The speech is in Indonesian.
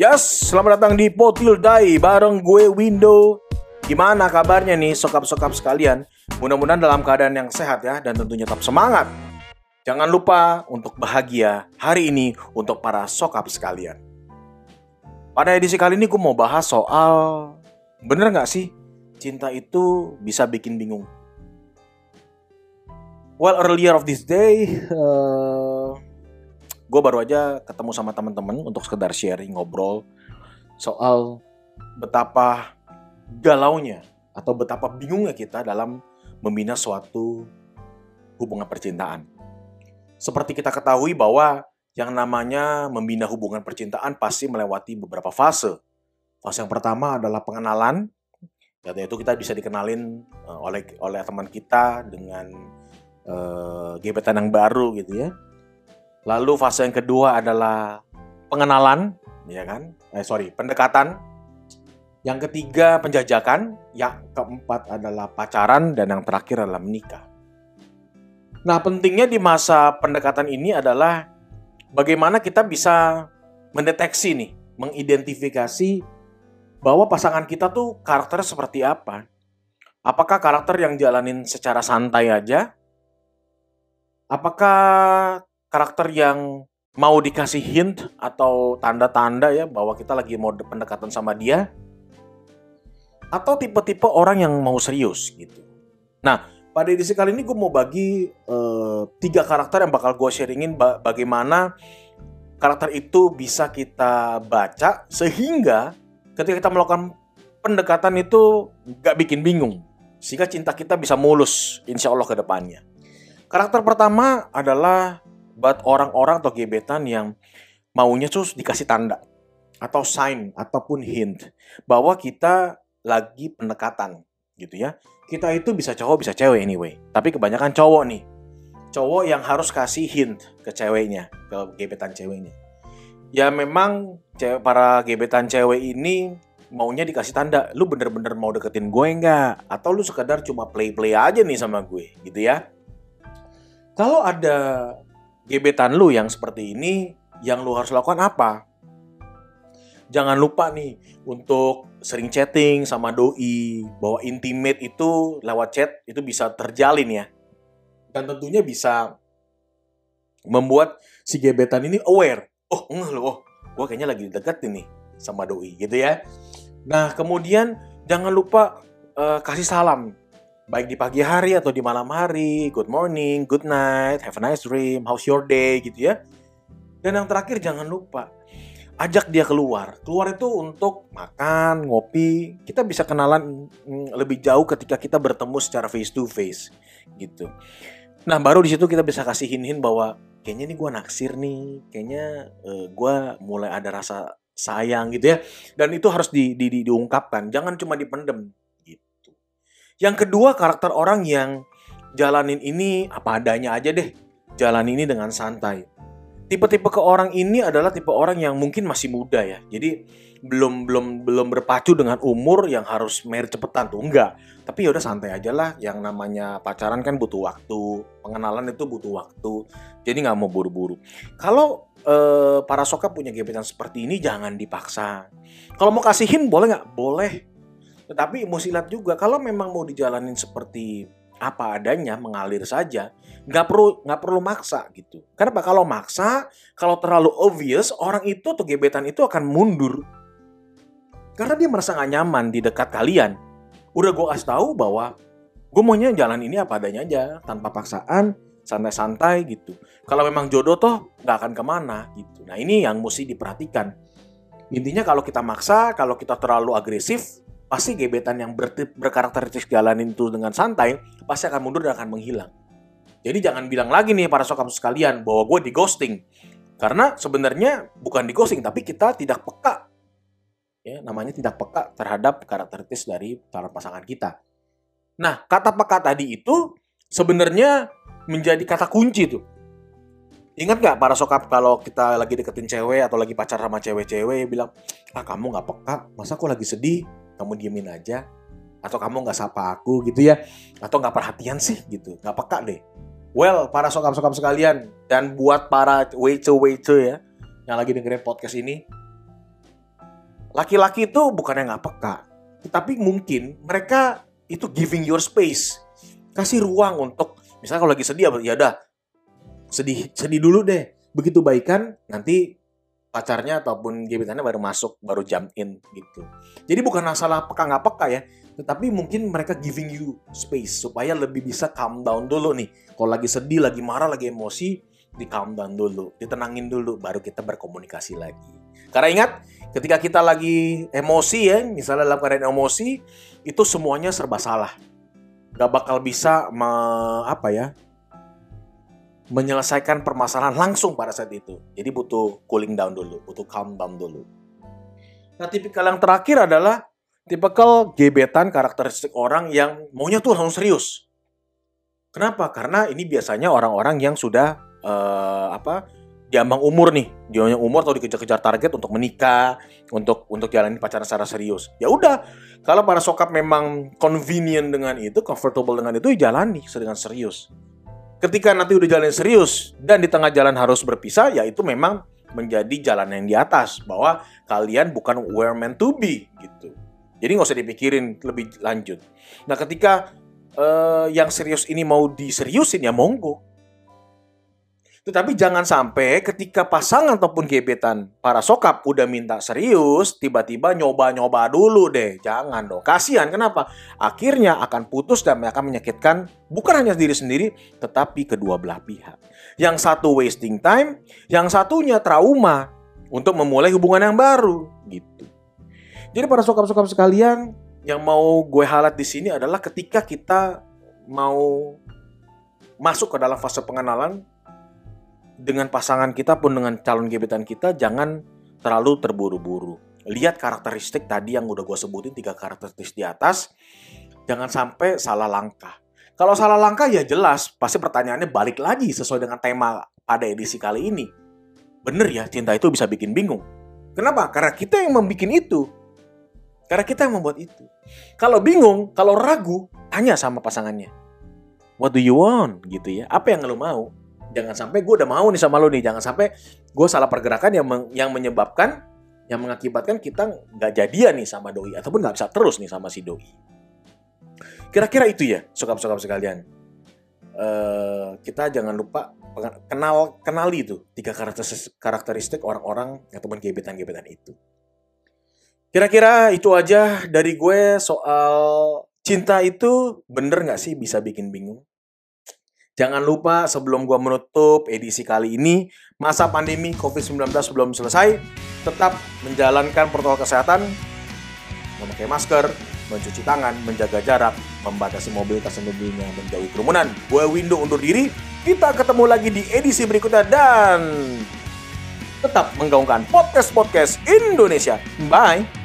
Yes, selamat datang di Potil Dai bareng gue Window. Gimana kabarnya nih sokap-sokap sekalian? Mudah-mudahan dalam keadaan yang sehat ya dan tentunya tetap semangat. Jangan lupa untuk bahagia hari ini untuk para sokap sekalian. Pada edisi kali ini gue mau bahas soal bener nggak sih cinta itu bisa bikin bingung? Well, earlier of this day, uh, gue baru aja ketemu sama teman-teman untuk sekedar sharing ngobrol soal betapa galaunya atau betapa bingungnya kita dalam membina suatu hubungan percintaan. Seperti kita ketahui bahwa yang namanya membina hubungan percintaan pasti melewati beberapa fase. Fase yang pertama adalah pengenalan, yaitu kita bisa dikenalin eh, oleh oleh teman kita dengan uh, gebetan yang baru gitu ya Lalu fase yang kedua adalah pengenalan, ya kan? Eh sorry, pendekatan. Yang ketiga penjajakan, yang keempat adalah pacaran dan yang terakhir adalah menikah. Nah, pentingnya di masa pendekatan ini adalah bagaimana kita bisa mendeteksi nih, mengidentifikasi bahwa pasangan kita tuh karakter seperti apa. Apakah karakter yang jalanin secara santai aja? Apakah karakter yang mau dikasih hint atau tanda-tanda ya bahwa kita lagi mau pendekatan sama dia atau tipe-tipe orang yang mau serius gitu. Nah, pada edisi kali ini gue mau bagi uh, tiga karakter yang bakal gue sharingin ba bagaimana karakter itu bisa kita baca sehingga ketika kita melakukan pendekatan itu gak bikin bingung sehingga cinta kita bisa mulus insya Allah ke depannya. Karakter pertama adalah buat orang-orang atau gebetan yang maunya terus dikasih tanda atau sign ataupun hint bahwa kita lagi pendekatan gitu ya. Kita itu bisa cowok bisa cewek anyway, tapi kebanyakan cowok nih. Cowok yang harus kasih hint ke ceweknya, ke gebetan ceweknya. Ya memang para gebetan cewek ini maunya dikasih tanda, lu bener-bener mau deketin gue nggak? Atau lu sekedar cuma play-play aja nih sama gue, gitu ya. Kalau ada gebetan lu yang seperti ini, yang lu harus lakukan apa? Jangan lupa nih untuk sering chatting sama doi, bahwa intimate itu lewat chat itu bisa terjalin ya. Dan tentunya bisa membuat si gebetan ini aware. Oh, enggak loh, oh, gue kayaknya lagi deket nih sama doi gitu ya. Nah, kemudian jangan lupa uh, kasih salam baik di pagi hari atau di malam hari, good morning, good night, have a nice dream, how's your day gitu ya. Dan yang terakhir jangan lupa ajak dia keluar. Keluar itu untuk makan, ngopi. Kita bisa kenalan mm, lebih jauh ketika kita bertemu secara face to face gitu. Nah, baru di situ kita bisa kasih hin-hin bahwa kayaknya nih gue naksir nih, kayaknya uh, eh, gue mulai ada rasa sayang gitu ya. Dan itu harus di, di, di, diungkapkan, jangan cuma dipendem. Yang kedua karakter orang yang jalanin ini apa adanya aja deh. Jalan ini dengan santai. Tipe-tipe ke orang ini adalah tipe orang yang mungkin masih muda ya. Jadi belum belum belum berpacu dengan umur yang harus married cepetan tuh enggak. Tapi ya udah santai aja lah. Yang namanya pacaran kan butuh waktu, pengenalan itu butuh waktu. Jadi nggak mau buru-buru. Kalau eh, para soka punya gebetan seperti ini jangan dipaksa. Kalau mau kasihin boleh nggak? Boleh tetapi mesti lihat juga kalau memang mau dijalanin seperti apa adanya mengalir saja nggak perlu nggak perlu maksa gitu. Kenapa? Kalau maksa kalau terlalu obvious orang itu atau gebetan itu akan mundur. Karena dia merasa nggak nyaman di dekat kalian. Udah gue kasih tahu bahwa gue maunya jalan ini apa adanya aja tanpa paksaan santai-santai gitu. Kalau memang jodoh toh nggak akan ke mana gitu. Nah ini yang mesti diperhatikan. Intinya kalau kita maksa kalau kita terlalu agresif pasti gebetan yang ber berkarakteristik jalanin itu dengan santai pasti akan mundur dan akan menghilang. Jadi jangan bilang lagi nih para sokap sekalian bahwa gue di ghosting. Karena sebenarnya bukan di ghosting tapi kita tidak peka. Ya, namanya tidak peka terhadap karakteristik dari para pasangan kita. Nah, kata peka tadi itu sebenarnya menjadi kata kunci tuh. Ingat nggak para sokap kalau kita lagi deketin cewek atau lagi pacar sama cewek-cewek bilang, ah kamu nggak peka, masa aku lagi sedih, kamu diemin aja atau kamu nggak sapa aku gitu ya atau nggak perhatian sih gitu nggak peka deh well para sokap-sokap sekalian dan buat para weice ya yang lagi dengerin podcast ini laki-laki itu bukan yang nggak peka, tetapi mungkin mereka itu giving your space, kasih ruang untuk misalnya kalau lagi sedih ya udah sedih sedih dulu deh. Begitu baikan nanti pacarnya ataupun gebetannya baru masuk, baru jump in gitu. Jadi bukan masalah peka nggak peka ya, tetapi mungkin mereka giving you space supaya lebih bisa calm down dulu nih. Kalau lagi sedih, lagi marah, lagi emosi, di calm down dulu, ditenangin dulu, baru kita berkomunikasi lagi. Karena ingat, ketika kita lagi emosi ya, misalnya dalam keadaan emosi, itu semuanya serba salah. Gak bakal bisa me, apa ya, menyelesaikan permasalahan langsung pada saat itu. Jadi butuh cooling down dulu, butuh calm down dulu. Nah, tipikal yang terakhir adalah tipikal gebetan karakteristik orang yang maunya tuh langsung serius. Kenapa? Karena ini biasanya orang-orang yang sudah uh, apa diambang umur nih, dia yang umur atau dikejar-kejar target untuk menikah, untuk untuk jalani pacaran secara serius. Ya udah, kalau para sokap memang convenient dengan itu, comfortable dengan itu, ya jalani dengan serius. Ketika nanti udah jalan serius dan di tengah jalan harus berpisah, ya itu memang menjadi jalan yang di atas bahwa kalian bukan where meant to be gitu. Jadi nggak usah dipikirin lebih lanjut. Nah ketika uh, yang serius ini mau diseriusin ya monggo tetapi jangan sampai ketika pasangan ataupun gebetan para sokap udah minta serius, tiba-tiba nyoba-nyoba dulu deh. Jangan dong. Kasihan kenapa? Akhirnya akan putus dan akan menyakitkan bukan hanya diri sendiri, tetapi kedua belah pihak. Yang satu wasting time, yang satunya trauma untuk memulai hubungan yang baru gitu. Jadi para sokap-sokap sekalian, yang mau gue halat di sini adalah ketika kita mau masuk ke dalam fase pengenalan, dengan pasangan kita pun dengan calon gebetan kita jangan terlalu terburu-buru. Lihat karakteristik tadi yang udah gue sebutin tiga karakteristik di atas. Jangan sampai salah langkah. Kalau salah langkah ya jelas pasti pertanyaannya balik lagi sesuai dengan tema pada edisi kali ini. Bener ya cinta itu bisa bikin bingung. Kenapa? Karena kita yang membuat itu. Karena kita yang membuat itu. Kalau bingung, kalau ragu, tanya sama pasangannya. What do you want? Gitu ya. Apa yang lo mau? Jangan sampai gue udah mau nih sama lo nih. Jangan sampai gue salah pergerakan yang men yang menyebabkan yang mengakibatkan kita nggak jadian nih sama doi ataupun nggak bisa terus nih sama si doi. Kira-kira itu ya sokap-sokap sekalian. Uh, kita jangan lupa kenal kenali itu tiga karakteristik karakteristik orang-orang ataupun gebetan-gebetan itu. Kira-kira itu aja dari gue soal cinta itu bener nggak sih bisa bikin bingung Jangan lupa sebelum gua menutup edisi kali ini, masa pandemi COVID-19 belum selesai, tetap menjalankan protokol kesehatan, memakai masker, mencuci tangan, menjaga jarak, membatasi mobilitas tentunya, menjauhi kerumunan. Gue Window undur diri, kita ketemu lagi di edisi berikutnya dan tetap menggaungkan podcast-podcast Indonesia. Bye!